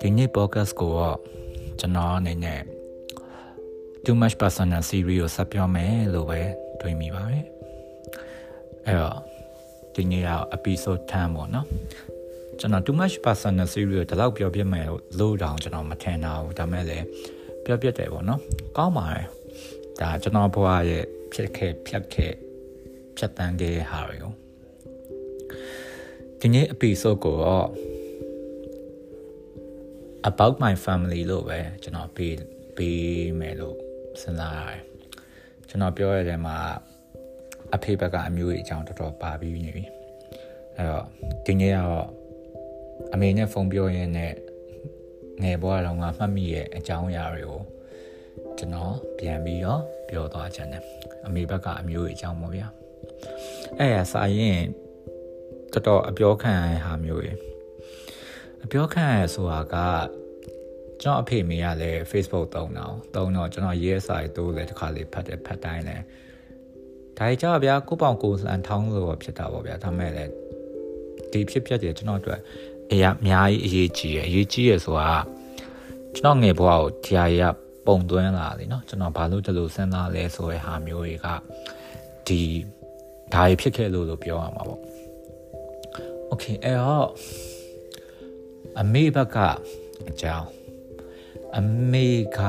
ဒီနေ့ podcast ကိုတော့ကျွန်တော်အနေနဲ့ too much personal series ကိုဆက်ပြောမယ်လို့ပဲတွေးမိပါတယ်အဲ့တော့ဒီနေ့က episode 10ပေါ့နော်ကျွန်တော် too much personal series ကိုဒီလောက်ပြောပြမယ်လို့တောင်ကျွန်တော်မထင်တာဘူးဒါမဲ့လည်းပြောပြတယ်ပေါ့နော်ကောင်းပါတယ်ဒါကျွန်တော်ဘဝရဲ့ဖြစ်ခဲ့ဖြတ်ခဲ့ဖြတ်တန်းခဲ့တဲ့ဟာတွေကို ဒီနေ့ episode ကိုတော့ about my family လို့ပဲကျွန်တော်ပေးပေးမယ်လို့စဉ်းစားရတယ်ကျွန်တော်ပြောရတဲ့မှာအဖေဘက်ကအမျိုးကြီးအကြောင်းတော်တော်ပါပြီးနေပြီအဲ့တော့ဒီနေ့ကတော့အမေနဲ့ဖုန်းပြောရင်းနဲ့ငယ်ဘွားတော်ကမှတ်မိရဲ့အကြောင်းအရာတွေကိုကျွန်တော်ပြန်ပြီးတော့ပြောသွားချင်တယ်အမေဘက်ကအမျိုးကြီးအကြောင်းပေါ့ဗျာအဲ့ရစာရင် တော်တော်အပြောခံရတဲ့ဟာမျိုးကြီးအပြောခံရဆိုတာကကျွန်တော်အဖေမေကလည်း Facebook သုံးတာသုံးတော့ကျွန်တော်ရေးစာတိုးလည်းတစ်ခါလေးဖတ်တယ်ဖတ်တိုင်းလည်းဒါကြဗျာကိုပေါင်ကိုလှန်ထောင်းလို့ဖြစ်တာပေါ့ဗျာဒါမဲ့လည်းဒီဖြစ်ဖြစ်တယ်ကျွန်တော်တို့အရာအများကြီးအရေးကြီးရအရေးကြီးရဆိုတာကျွန်တော်ငယ်ဘဝကိုဒီဟာရပုံသွင်းလာတယ်เนาะကျွန်တော်ဘာလို့ဒီလိုစဉ်းစားလဲဆိုတဲ့ဟာမျိုးတွေကဒီဒါကြီးဖြစ်ခဲ့လို့လို့ပြောရမှာပေါ့ โอเคအဲ့တော့အမေဘက်ကအကြောင်းအမေက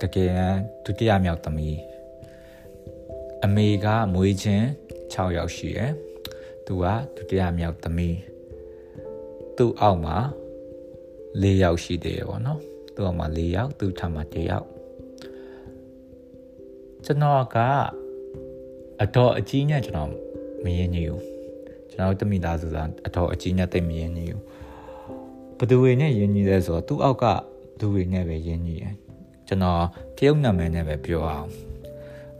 တကယ်ဒုတိယမြောက်သမီးအမေကမွေးချင်း6ယောက်ရှိရယ်သူကဒုတိယမြောက်သမီးသူ့အောက်မှာ4ယောက်ရှိသေးတယ်ပေါ့နော်သူ့အောက်မှာ4ယောက်သူ့ထပ်မှာ1ယောက်ကျွန်တော်ကအတော်အကြီးနဲ့ကျွန်တော်မရင်းနေဘူး ကျွန်တော်တမိသားစုကအတော်အကြီးနဲ့တိတ်မရင်းနေဘူးဘသူတွေနဲ့ယဉ်ညီလဲဆိုတော့သူ့အောက်ကသူတွေနဲ့ပဲယဉ်ညီတယ်ကျွန်တော်တရုတ်နာမည်နဲ့ပဲပြောအောင်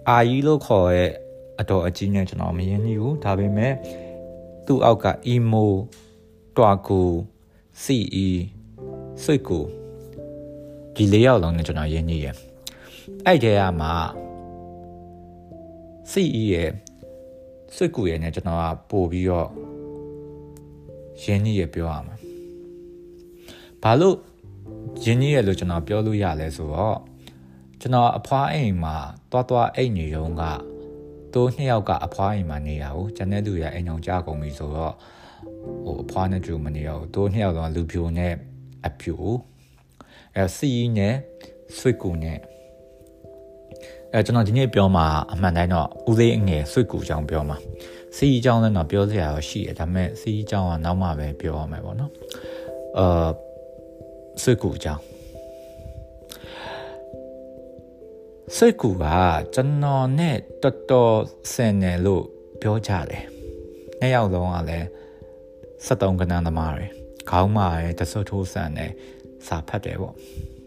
အာကြီးလို့ခေါ်ရဲ့အတော်အကြီးနဲ့ကျွန်တော်မယဉ်ညီဘူးဒါပေမဲ့သူ့အောက်က emo တွာကူ CE စိတ်ကူဒီလေးယောက်လုံးနဲ့ကျွန်တော်ယဉ်ညီရယ်အဲ့တဲကမှာ CE ရဲ့ စိတ်ကူရဲ့နဲ့ကျွန်တော်ကပို့ပြီးတော့ယဉ်ညီရပြောရမှာဘာလို့ရင်းကြီးရလို့ကျွန်တော်ပြောလို့ရလဲဆိုတော့ကျွန်တော်အဖွားအိမ်မှာတွားတွားအိမ်နေရုံကတိုးနှစ်ယောက်ကအဖွားအိမ်မှာနေရဘူးကျန်တဲ့သူရအိမ်အောင်ကြားကုန်ပြီဆိုတော့ဟိုအဖွားနဲ့တူမနေရဘူးတိုးနှစ်ယောက်တော့လူပြိုနဲ့အပြိုအဲစီနဲ့ဆွေကူနဲ့ အဲကျွန်တော်ဒီနေ့ပြောမှာအမှန်တိုင်းတော့ဦးလေးအငယ်ဆွေကူအကြောင်းပြောမှာစီအကြောင်းလည်းတော့ပြောစရာတော့ရှိတယ်ဒါပေမဲ့စီအကြောင်းကနောက်မှပဲပြောရမယ်ပေါ့နော်အာစိတ်ကူအကြောင်းစိတ်ကူကကျွန်တော်နဲ့တော်တော်ဆင်တယ်လို့ပြောကြတယ်။နှစ်ယောက်လုံးကလည်း73ကနန်းသမားတွေခေါင်းမာရယ်တဆွထိုးဆန်တယ်စာဖတ်တယ်ပေါ့။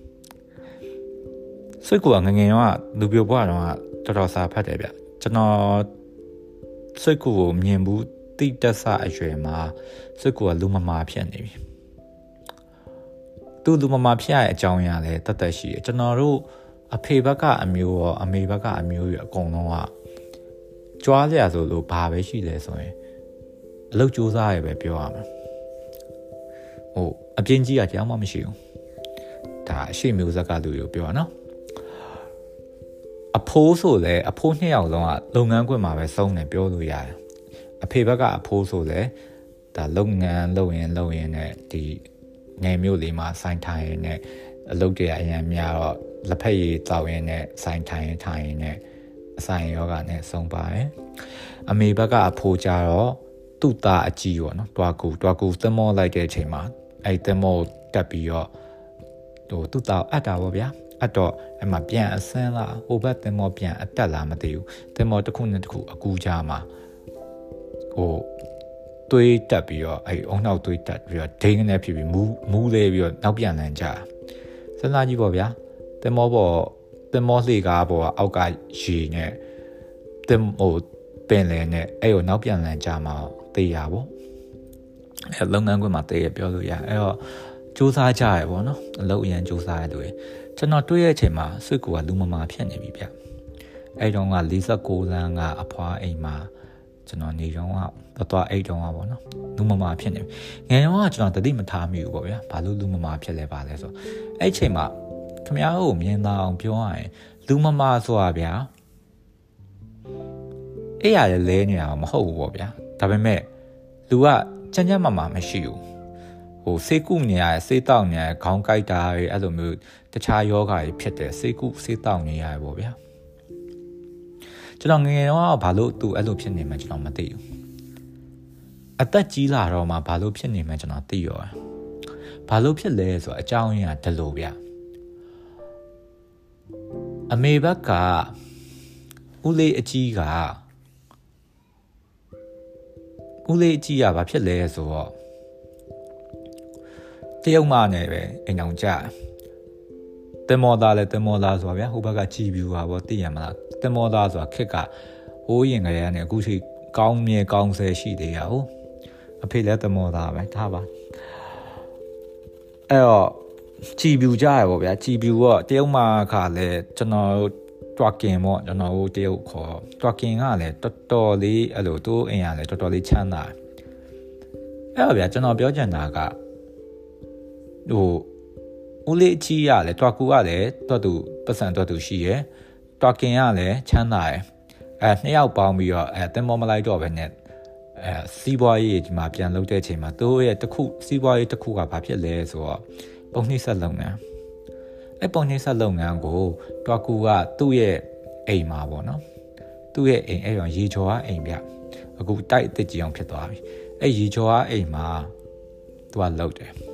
စိတ်ကူကငငယ်တော့လူပြိုဘွားတော့တော်တော်စာဖတ်တယ်ဗျ။ကျွန်တော်စိတ်ကူကိုမြင်ဘူးတိတက်ဆအရွယ်မှာစိတ်ကူကလူမမာဖြစ်နေပြီ။သူ့လူမမဖြစ်ရတဲ့အကြောင်းအရာလည်းတတ်တတ်ရှိတယ်ကျွန်တော်တို့အဖေဘက်ကအမျိုးရောအမေဘက်ကအမျိုးရောအကုန်လုံးကကြွားလျာဆိုလို့ဘာပဲရှိလဲဆိုရင်အလုပ်ကြိုးစားရပဲပြောရမှာဟိုအပြင်းကြီးကတရားမှမရှိဘူးဒါအရှိမျိုးဇက်ကလူတွေကိုပြောရနော် အဖိုးဆိုလဲအဖိုးနှစ်ယောက်လုံးကလုပ်ငန်းခွင်မှာပဲစုံတယ်ပြောလို့ရတယ်အဖေဘက်ကအဖိုးဆိုလဲဒါလုပ်ငန်းလုပ်ရင်လုပ်ရင်နဲ့ဒီနယ်မြို့လေးမှာစိုင်းထိုင်နဲ့အလုပ်တွေအရင်များတော့လက်ဖက်ရည်တောက်ရင်နဲ့စိုင်းထိုင်ထိုင်နဲ့အဆိုင်ယောဂနဲ့ဆုံးပါတယ်အမေဘက်ကအဖိုးကြတော့သူ့သားအကြီးပေါ့နော်တွားကူတွားကူသမောလိုက်တဲ့အချိန်မှာအဲ့သမောတက်ပြီးတော့ဟိုသူ့သားအပ်တာပေါ့ဗျာ အတော့အမှပြန်အဆန်းလာဟိုဘက်သမောပြန်အတက်လာမသိဘူးသမောတစ်ခုနဲ့တစ်ခုအကူကြမှာဟိုသွေးတက်ပြီးတော့အဲ့အုံနောက်သွေးတက်ပြီးတော့ဒိန်းနဲ့ဖြစ်ပြီးမူးမူးလဲပြီးတော့နောက်ပြန်လန်ကြစဉ်းစားကြည့်ပေါ့ဗျာတင်မောပေါ်တင်မောလှေကားပေါ်အောက်ကရေနဲ့တင်ဟိုပင်လယ်နဲ့အဲ့ကိုနောက်ပြန်လန်ကြမှာတေးရပေါ့အဲ့လုပ်ငန်းခွင်မှာတေးရပြောလို့ရအဲ့တော့စူးစမ်းကြရပေါ့နော်အလုပ်အရန်စူးစမ်းရလို့ ကျွန်တော်တွေ့ရဲ့အချိန်မှာဆွေကူကလူမမာဖြစ်နေပြီဗျအဲ့တော့က46လမ်းကအဖွားအိမ်မှာကျွန်တော်နေတော့က တော်တော်အိတ်တုံးอ่ะပေါ့နော်လူမမာဖြစ်နေငယ်တော့ကကျွန်တော်တတိမထားမိဘူးပေါ့ဗျာဘာလို့လူမမာဖြစ်လဲပါလဲဆိုအဲ့ချိန်မှာခမ ्या ကိုမြင်သာအောင်ပြောရရင်လူမမာဆိုတာဗျာအဲ့ရလဲလဲနေတာမဟုတ်ဘူးပေါ့ဗျာဒါပေမဲ့လူကချမ်းချမ်းမာမာမရှိဘူး ဟိုစေကုနေရစေးတောက်နေရခေါင်းကိုက်တာတွေအဲ့လိုမျိုးတခြားယောဂါတွေဖြစ်တယ်စေကုစေးတောက်နေရပေါ့ဗျာကျွန်တော်ငငယ်တော့ဘာလို့သူအဲ့လိုဖြစ်နေမှကျွန်တော်မသိဘူးအသက်ကြီးလာတော့မှဘာလို့ဖြစ်နေမှကျွန်တော်သိရောဘာလို့ဖြစ်လဲဆိုတော့အကြောင်းရင်းကဒီလိုဗျအမေဘက်ကဦးလေးအကြီးကဦးလေးအကြီးကဘာဖြစ်လဲဆိုတော့ တရုတ်မနဲ့ပဲအိမ်အောင်ကြတင်မောသားလဲတင်မောသားဆိုတာဗျာဟိုဘက်ကကြည်ပြူပါဗောသိရမလားတင်မောသားဆိုတာခက်ကဟိုးရင်ကလေးကနေအခုထိကောင်းမြဲကောင်းဆဲရှိသေးရဟုတ်အဖေလည်းတင်မောသားပဲထားပါအဲ့တော့ကြည်ပြူကြရဗောဗျာကြည်ပြူတော့တရုတ်မခါလဲကျွန်တော်တွာကင်ပေါ့ကျွန်တော်တို့တရုတ်ခေါ်တွာကင်ကလည်းတော်တော်လေးအဲ့လိုသူ့အိမ်ကလည်းတော်တော်လေးချမ်းသာအဲ့တော့ဗျာကျွန်တော်ပြောချင်တာက ဟိုဦးလေးအချီရလဲတွာကူကလည်းတွတ်သူပတ်စံတွတ်သူရှိရယ်တွာကင်ကလည်းချမ်းသာရယ်အဲနှစ်ယောက်ပေါင်းပြီးတော့အဲတင်မောမလိုက်တော့ပဲနဲ့အဲစီးပွားရေးဒီမှာပြန်လုပ်တဲ့အချိန်မှာသူ့ရဲ့တစ်ခုစီးပွားရေးတစ်ခုကဘာဖြစ်လဲဆိုတော့ပုံနှိမ့်ဆက်လုပ်ငန်းအဲပုံနှိမ့်ဆက်လုပ်ငန်းကိုတွာကူကသူ့ရဲ့အိမ်မှာပေါ့နော်သူ့ရဲ့အိမ်အဲ့ရောရေချော်ကအိမ်ပြအခုတိုက်အစ်စ်ကြီးအောင်ဖြစ်သွားပြီအဲ့ရေချော်ကအိမ်မှာသူကလုပ်တယ်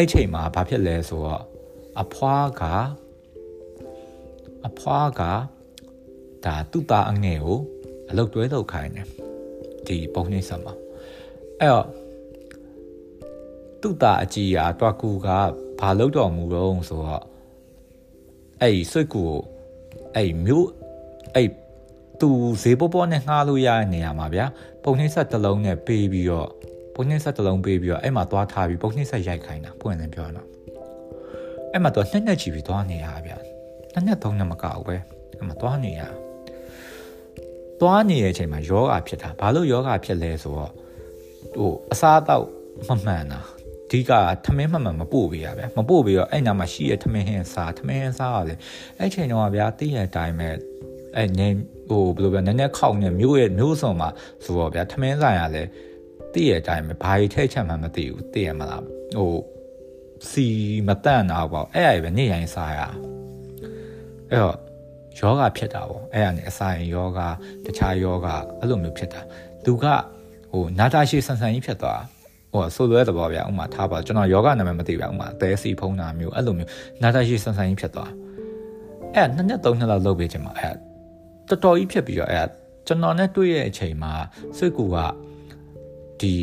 အဲ့ချိန်မှာဘာဖြစ်လဲဆိုတော့အဖွားကအဖွားကဒါသူ့သားအငယ်ကိုအလုတ်တွဲလောက်ခိုင်းတယ်ဒီပုံနှိမ့်ဆက်မှာအဲ့တော့သူ့သားအကြီးကတွားကူကဘာလုပ်တော်မူတော့ဆိုတော့အဲ့ဆွတ်ကူကိုအဲ့မျိုးအဲ့သူဈေးပေါ်ပေါ်နဲ့ငှားလို့ရတဲ့နေရာမှာဗျာပုံနှိမ့်ဆက်တစ်လုံးနဲ့ပေးပြီးတော့ ပုံနှိမ့်ဆက်တစ်လုံးပေးပြီးတော့အဲ့မှာသွားထားပြီးပုံနှိမ့်ဆက်ရိုက်ခိုင်းတာပွင့်တယ်ပြောရတော့အဲ့မှာတော့နှစ်နှစ်ချီပြီးသွားနေရဗျာနှစ်နှစ်သုံးနှစ်မကောက်ပဲအဲ့မှာသွားနေရသွားနေတဲ့အချိန်မှာယောဂဖြစ်တာဘာလို့ယောဂဖြစ်လဲဆိုတော့ဟိုအစားအသောက်မမှန်တာဒီကထမင်းမှန်မှန်မပို့ပေးရဗျာမပို့ပေးတော့အဲ့နာမှာရှိရထမင်းဟင်းစားထမင်းဟင်းစားရလေအဲ့ချိန်တော့ဗျာသိရတဲ့အတိုင်းပဲအဲ့နေဟိုဘယ်လိုပြောနည်းနည်းခောက်နေမျိုးရဲ့မျိုးစုံမှာဆိုတော့ဗျာထမင်းဆိုင်ရလဲ သိရတဲ့အတိုင်းပဲဘာကြီးထိတ်ချက်မှမသိဘူးသိရမလားဟိုစီမတန့်တာပေါ့အဲ့အရာပဲနေရင်စားရအဲ့တော့ယောဂဖြစ်တာပေါ့အဲ့ဒါနဲ့အစာရင်ယောဂတခြားယောဂအဲ့လိုမျိုးဖြစ်တာသူကဟိုနာတာရှိဆန်ဆန်ကြီးဖြစ်သွားဟိုဆိုလွဲတဘောဗျာဥမာထားပါကျွန်တော်ယောဂနာမည်မသိပါဥမာသဲစီဖုံးတာမျိုးအဲ့လိုမျိုးနာတာရှိဆန်ဆန်ကြီးဖြစ်သွားအဲ့နှစ်နှစ်သုံးနှစ်လောက်လုပ်ပေးချင်မှာအဲ့တော်တော်ကြီးဖြစ်ပြီးတော့အဲ့ကျွန်တော်နဲ့တွေ့ရဲ့အချိန်မှာစိတ်ကူက ဒီ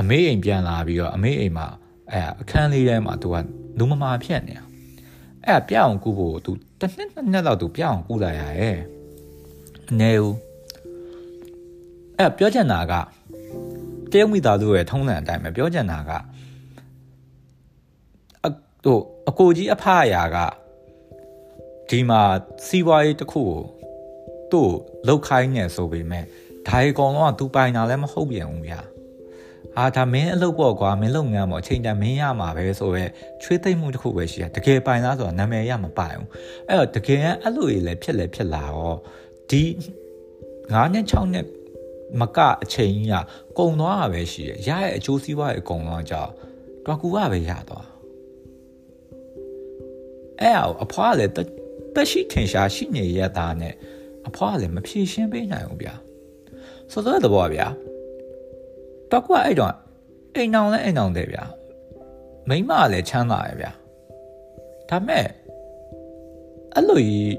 အမေအိမ်ပြန်လာပြီးတော့အမေအိမ်မှာအဲအခန်းလေးထဲမှာသူကလူမမာဖြစ်နေတာအဲ့ပြအောင်ကူဖို့သူတစ်နှစ်နှစ်နှစ်လောက်သူပြအောင်ကူလာရရဲ့အနေဦးအဲ့ပြောချင်တာကတရုတ်မိသားစုရဲ့ထုံးစံအတိုင်းပဲပြောချင်တာကအဟိုအကိုကြီးအဖအရာကဒီမှာစီးပွားရေးတစ်ခုကိုသူ့လောက်ခိုင်းနေဆိုပေမဲ့ဒါရီကောင်တော့သူပိုင်တာလည်းမဟုတ်ပြန်ဘူးဗျာ အာဒါမင်းအလုပ်ပေါ့ကွာမင်းလုပ်ငန်းပေါ့အချိန်တန်မင်းရမှာပဲဆိုတော့ချွေးသိမ့်မှုတစ်ခုပဲရှိတာတကယ်ပိုင်လားဆိုတော့နာမည်ရမပိုင်ဘူးအဲ့တော့တကယ်အဲ့လိုကြီးလည်းဖြစ်လည်းဖြစ်လာတော့ဒီ9နှစ်6နှစ်မကအချိန်ကြီးကကုံသွားတာပဲရှိရရရဲ့အကျိုးစီးပွားရဲ့ကုံသွားကြတွာကူကပဲရသွားအဲ့အဖွားလည်းတက်ရှိထင်ရှားရှိနေရတာနဲ့အဖွားလည်းမဖြေရှင်းပေးနိုင်ဘူးဗျာဆိုတော့တဘောဗျာ တော့ကအဲ့တော့အိမ်အောင်လဲအိမ်အောင်တယ်ဗျာမိမလည်းချမ်းသာရဗျာဒါမဲ့အဲ့လိုကြီး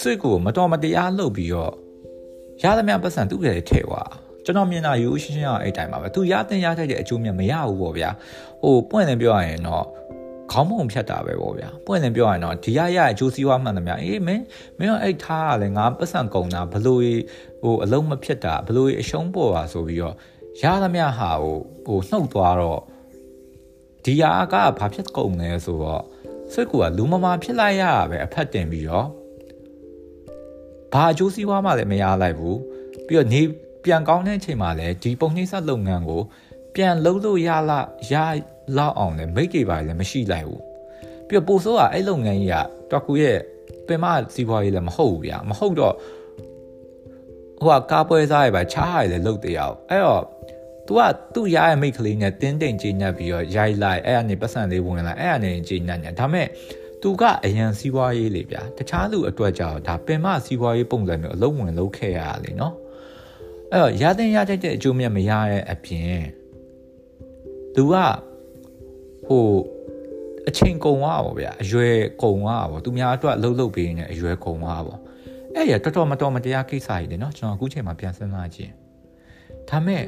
စွေကိုမတော်မတရားလုပ်ပြီးတော့ရသမျှပတ်စံသူ့ရဲ့ထဲွာကျွန်တော်မြင်တာရိုးရှင်းရှင်းအောင်အဲ့တိုင်းပါပဲသူရတဲ့ရထိုက်တဲ့အကျိုးမြတ်မရဘူးပေါ့ဗျာဟိုပွင့်တယ်ပြောရရင်တော့ခေါင်းမုံဖြတ်တာပဲပေါ့ဗျာပွင့်တယ်ပြောရရင်တော့ဒီရရအကျိုးစီးပွားမှန်သမျှအေးမင်းမင်းအဲ့ထားရလဲငါပတ်စံကုန်တာဘလို့ဟိုအလုံးမဖြစ်တာဘလို့အရှုံးပေါ်ပါဆိုပြီးတော့ ရသမျှဟာဟိုဟိုနှုတ်သွားတော့ဒီဟာကဘာဖြစ်ကုန်လဲဆိုတော့စိတ်ကူကလူမမာဖြစ်လိုက်ရတာပဲအဖက်တင်ပြီးတော့ဘာအကျိုးစီးပွားမှလည်းမရလိုက်ဘူးပြီးတော့နေပြန်ကောင်းတဲ့အချိန်မှာလည်းဒီပုံနှိမ့်ဆက်လုပ်ငန်းကို ပြန်လုပ်လို့ရလာရလောက်အောင်လည်းမိတ်တွေပါလည်းမရှိလိုက်ဘူးပြီးတော့ပိုဆိုးကအဲ့လုပ်ငန်းကြီးကတော်ကူရဲ့ပင်မစီးပွားရေးလည်းမဟုတ်ဘူးဗျာမဟုတ်တော့ ဟိုကကားပွဲစားရပါချားရလည်းလုပ်သေးအောင်အဲ့တော့ तू ကသူ့ရရဲ့မိတ်ကလေးနဲ့တင်းတိမ်ကြီးညက်ပြီးတော့ရိုက်လိုက်အဲ့ကနေပတ်စံလေးဝင်လာအဲ့ကနေကြီးညက်ညက်ဒါမဲ့သူကအရန်စီးပွားရေးလေဗျာတခြားလူအတွက်ကြောင့်ဒါပင်မစီးပွားရေးပုံစံမျိုးအလုံးဝင်လုပ်ခဲ့ရလေနော်အဲ့တော့ရတဲ့ရတတ်တဲ့အကျိုးမြတ်မရရဲ့အပြင်သူကဟိုအချိန်ကုန်သွားပါဗျာအရွယ်ကုန်သွားပါသူများအတွက်လှုပ်လှုပ်ပေးနေအရွယ်ကုန်သွားပါ အဲ့ရတော်တော်မတော်မတရားကိစ္စကြီးလေနော်ကျွန်တော်အခုချိန်မှာပြန်စဉ်းစားကြည့်ဒါမဲ့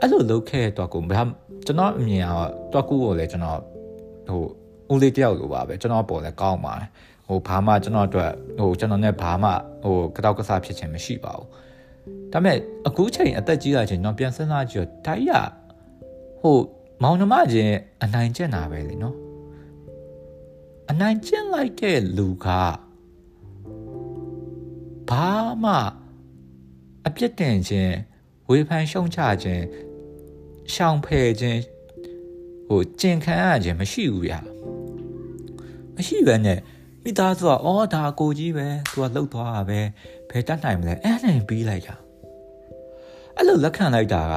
အဲ့လိုလုပ်ခဲ့တော့ကိုဘာကျွန်တော်အမြင်ကတော့ကူကိုလည်းကျွန်တော်ဟိုဦးလေးတယောက်လိုပါပဲကျွန်တော်ပေါ်လည်းကောင်းပါတယ်ဟိုဘာမှကျွန်တော်အတွက်ဟိုကျွန်တော်နဲ့ဘာမှဟိုကတောက်ကစားဖြစ်ခြင်းမရှိပါဘူးဒါပေမဲ့အခုချိန်အသက်ကြီးလာချိန်တော့ပြန်စဉ်းစားကြည့်တော့တိုက်ရဟိုမောင်နှမချင်းအနိုင်ကျင့်တာပဲလေနော် အနိုင်ကျင့်လိုက်တဲ့လူကဘာမှအပြစ်တင်ခြင်းဝေဖန်ရှုံချခြင်းရှောင်ဖယ်ခြင်းဟိုကျင်ခံရခြင်းမရှိဘူးဗျာမရှိပဲနဲ့မိသားစုကအော်ဒါကိုကြီးပဲသူကလှုပ်သွားတာပဲဘယ်တတ်နိုင်မလဲအဲ့နဲ့ပြီးလိုက်တာအဲ့လိုလက်ခံလိုက်တာက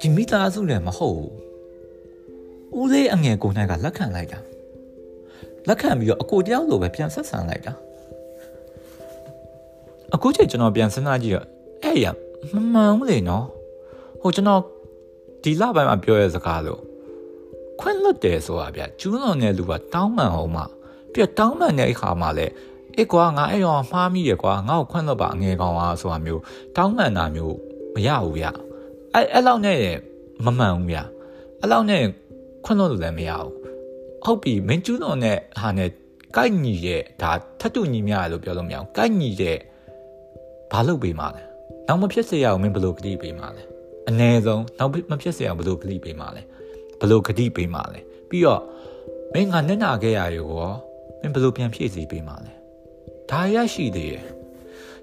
ဒီမိသားစုလည်းမဟုတ်ဘူးဦးလေးအငယ်ကိုနိုင်ကလက်ခံလိုက်တာ လက်ခံပြီးတော့အကိုတယောက်လိုပဲပြန်ဆက်ဆံလိုက်တာအခုချိန်ကျွန်တော်ပြန်စဉ်းစားကြည့်တော့အဲ့ရမမှန်ဘူးလေနော်ဟိုကျွန်တော်ဒီလပိုင်းမှာပြောရတဲ့စကားလို့ခွင့်လွတ်တယ်ဆိုတာဗျကျူးလွန်တဲ့လူကတောင်းပန်အောင်မှပြတောင်းပန်တဲ့အခါမှာလဲအေးကွာငါအဲ့တော့မှားမိရကွာငါ့ကိုခွင့်လွတ်ပါအငယ်ကောင်အားဆိုတာမျိုးတောင်းပန်တာမျိုးမရဘူးဗျအဲ့အဲ့လောက်နဲ့မမှန်ဘူးဗျအဲ့လောက်နဲ့ခွင့်လွတ်လို့လည်းမရဘူး ဟုတ်ပြီမင်းကျူးလွန်တဲ့ဟာနဲ့ကိုက်ညီရဲ့ဒါထတ်တူညီမြလို့ပြောလို့မရအောင်ကိုက်ညီတဲ့ဘာလုပ်ပေးမှလဲနောက်မဖြစ်စေရအောင်မင်းဘယ်လိုကတိပေးမှလဲအ ਨੇ ဆုံးနောက်မဖြစ်စေအောင်ဘယ်လိုကတိပေးမှလဲဘယ်လိုကတိပေးမှလဲပြီးတော့မင်းငါနဲ့နာခဲ့ရရောမင်းဘယ်လိုပြန်ဖြည့်ဆည်းပေးမှလဲဒါရရှိသေးရဲ့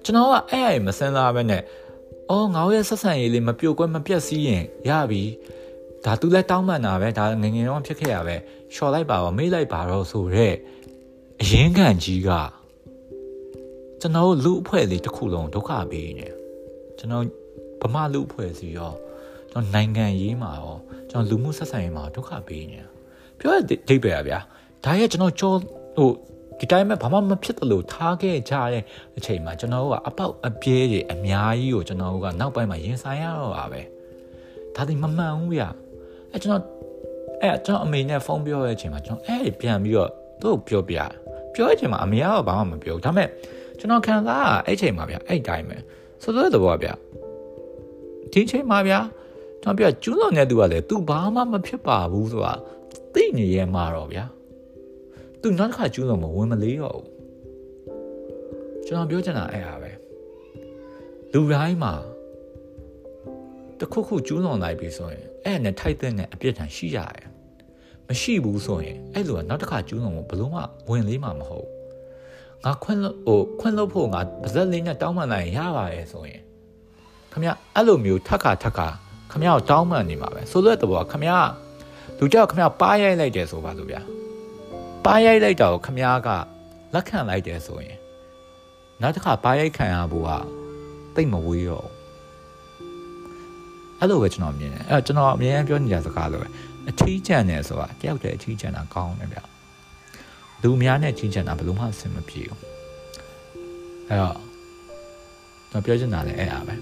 ကျွန်တော်ကအဲ့အရင်မစမ်းစားပဲနဲ့အော်ငါရဲ့ဆက်ဆံရေးလေးမပြိုကွဲမပြက်စီးရင်ရပြီ ဒါသူလည်းတောင်းပန်တာပဲဒါငငယ်တော့ဖြစ်ခဲ့ရပဲလျှော်လိုက်ပါတော့မေးလိုက်ပါတော့ဆိုတော့အရင်ခံကြီးကကျွန်တော်လူအဖွဲ့လေးတစ်ခုလုံးဒုက္ခပေးနေကျွန်တော်ဗမာလူအဖွဲ့စီရောကျွန်တော်နိုင်ငံရေးမှာရောကျွန်တော်လူမှုဆက်ဆံရေးမှာဒုက္ခပေးနေတာပြောရတဲ့ဒိတ်ပဲဗျာဒါရဲ့ကျွန်တော်ကြောဟိုဒီတိုင်းမှာဘာမှမဖြစ်တယ်လို့ထားခဲ့ကြတဲ့အချိန်မှာကျွန်တော်တို့ကအပေါက်အပြဲတွေအများကြီးကိုကျွန်တော်တို့ကနောက်ပိုင်းမှာရင်ဆိုင်ရတော့ပါပဲဒါဒီမမှန်ဘူးဗျ အဲကျွန်တော်အဲကျွန်တော်အမေနဲ့ဖုန်းပြောတဲ့အချိန်မှာကျွန်တော်အဲပြန်ပြီးတော့သူ့ကိုပြောပြပြောတဲ့အချိန်မှာအမေကတော့ဘာမှမပြောဘူးဒါပေမဲ့ကျွန်တော်ခံစားရအဲ့ချိန်မှာဗျအဲ့တိုင်းပဲဆိုတော့တော့ဗျဒီချိန်မှာဗျာကျွန်တော်ပြကျူးလွန်တဲ့သူကလည်း तू ဘာမှမဖြစ်ပါဘူးဆိုတာသိနေရမှာတော့ဗျာ तू နောက်တစ်ခါကျူးလွန်မဝင်မလေးတော့ဘူးကျွန်တော်ပြောချင်တာအဲ့ဟာပဲလူတိုင်းမှာ တခုခုကျူးလွန်လိုက်ပြီဆိုရင်အဲ့နဲ့ထိုက်တဲ့အပြစ်ဒဏ်ရှိရတယ်မရှိဘူးဆိုရင်အဲ့လိုကနောက်တစ်ခါကျူးလွန်ဖို့ဘလို့မှဝင်လေးမှာမဟုတ်ငါခွင့်လို့ဟိုခွင့်လို့ဖို့ငါပါဇက်လေးနဲ့တောင်းပန်လိုက်ရပါရဲ့ဆိုရင်ခမအဲ့လိုမျိုးထက်ခါထက်ခါခမကိုတောင်းပန်နေမှာပဲဆိုတဲ့တဘောခမလူကြောက်ခမပါရိုက်လိုက်တယ်ဆိုပါလို့ဗျာပါရိုက်လိုက်တာကိုခမကလက်ခံလိုက်တယ်ဆိုရင်နောက်တစ်ခါပါရိုက်ခံရဖို့ကတိတ်မဝေးတော့ အဲ့လိုပဲကျွန်တော်မြင်တယ်အဲ့ကျွန်တော်အမြဲပြောနေကြစကားလိုပဲအထီးကျန်တယ်ဆိုတာတယောက်တည်းအထီးကျန်တာကောင်းတယ်ဗျလူများနဲ့ချင်းချန်တာဘယ်လိုမှအဆင်မပြေဘူးအဲ့တော့ကျွန်တော်ပြောချင်တာလည်းအဲ့ဒါပဲ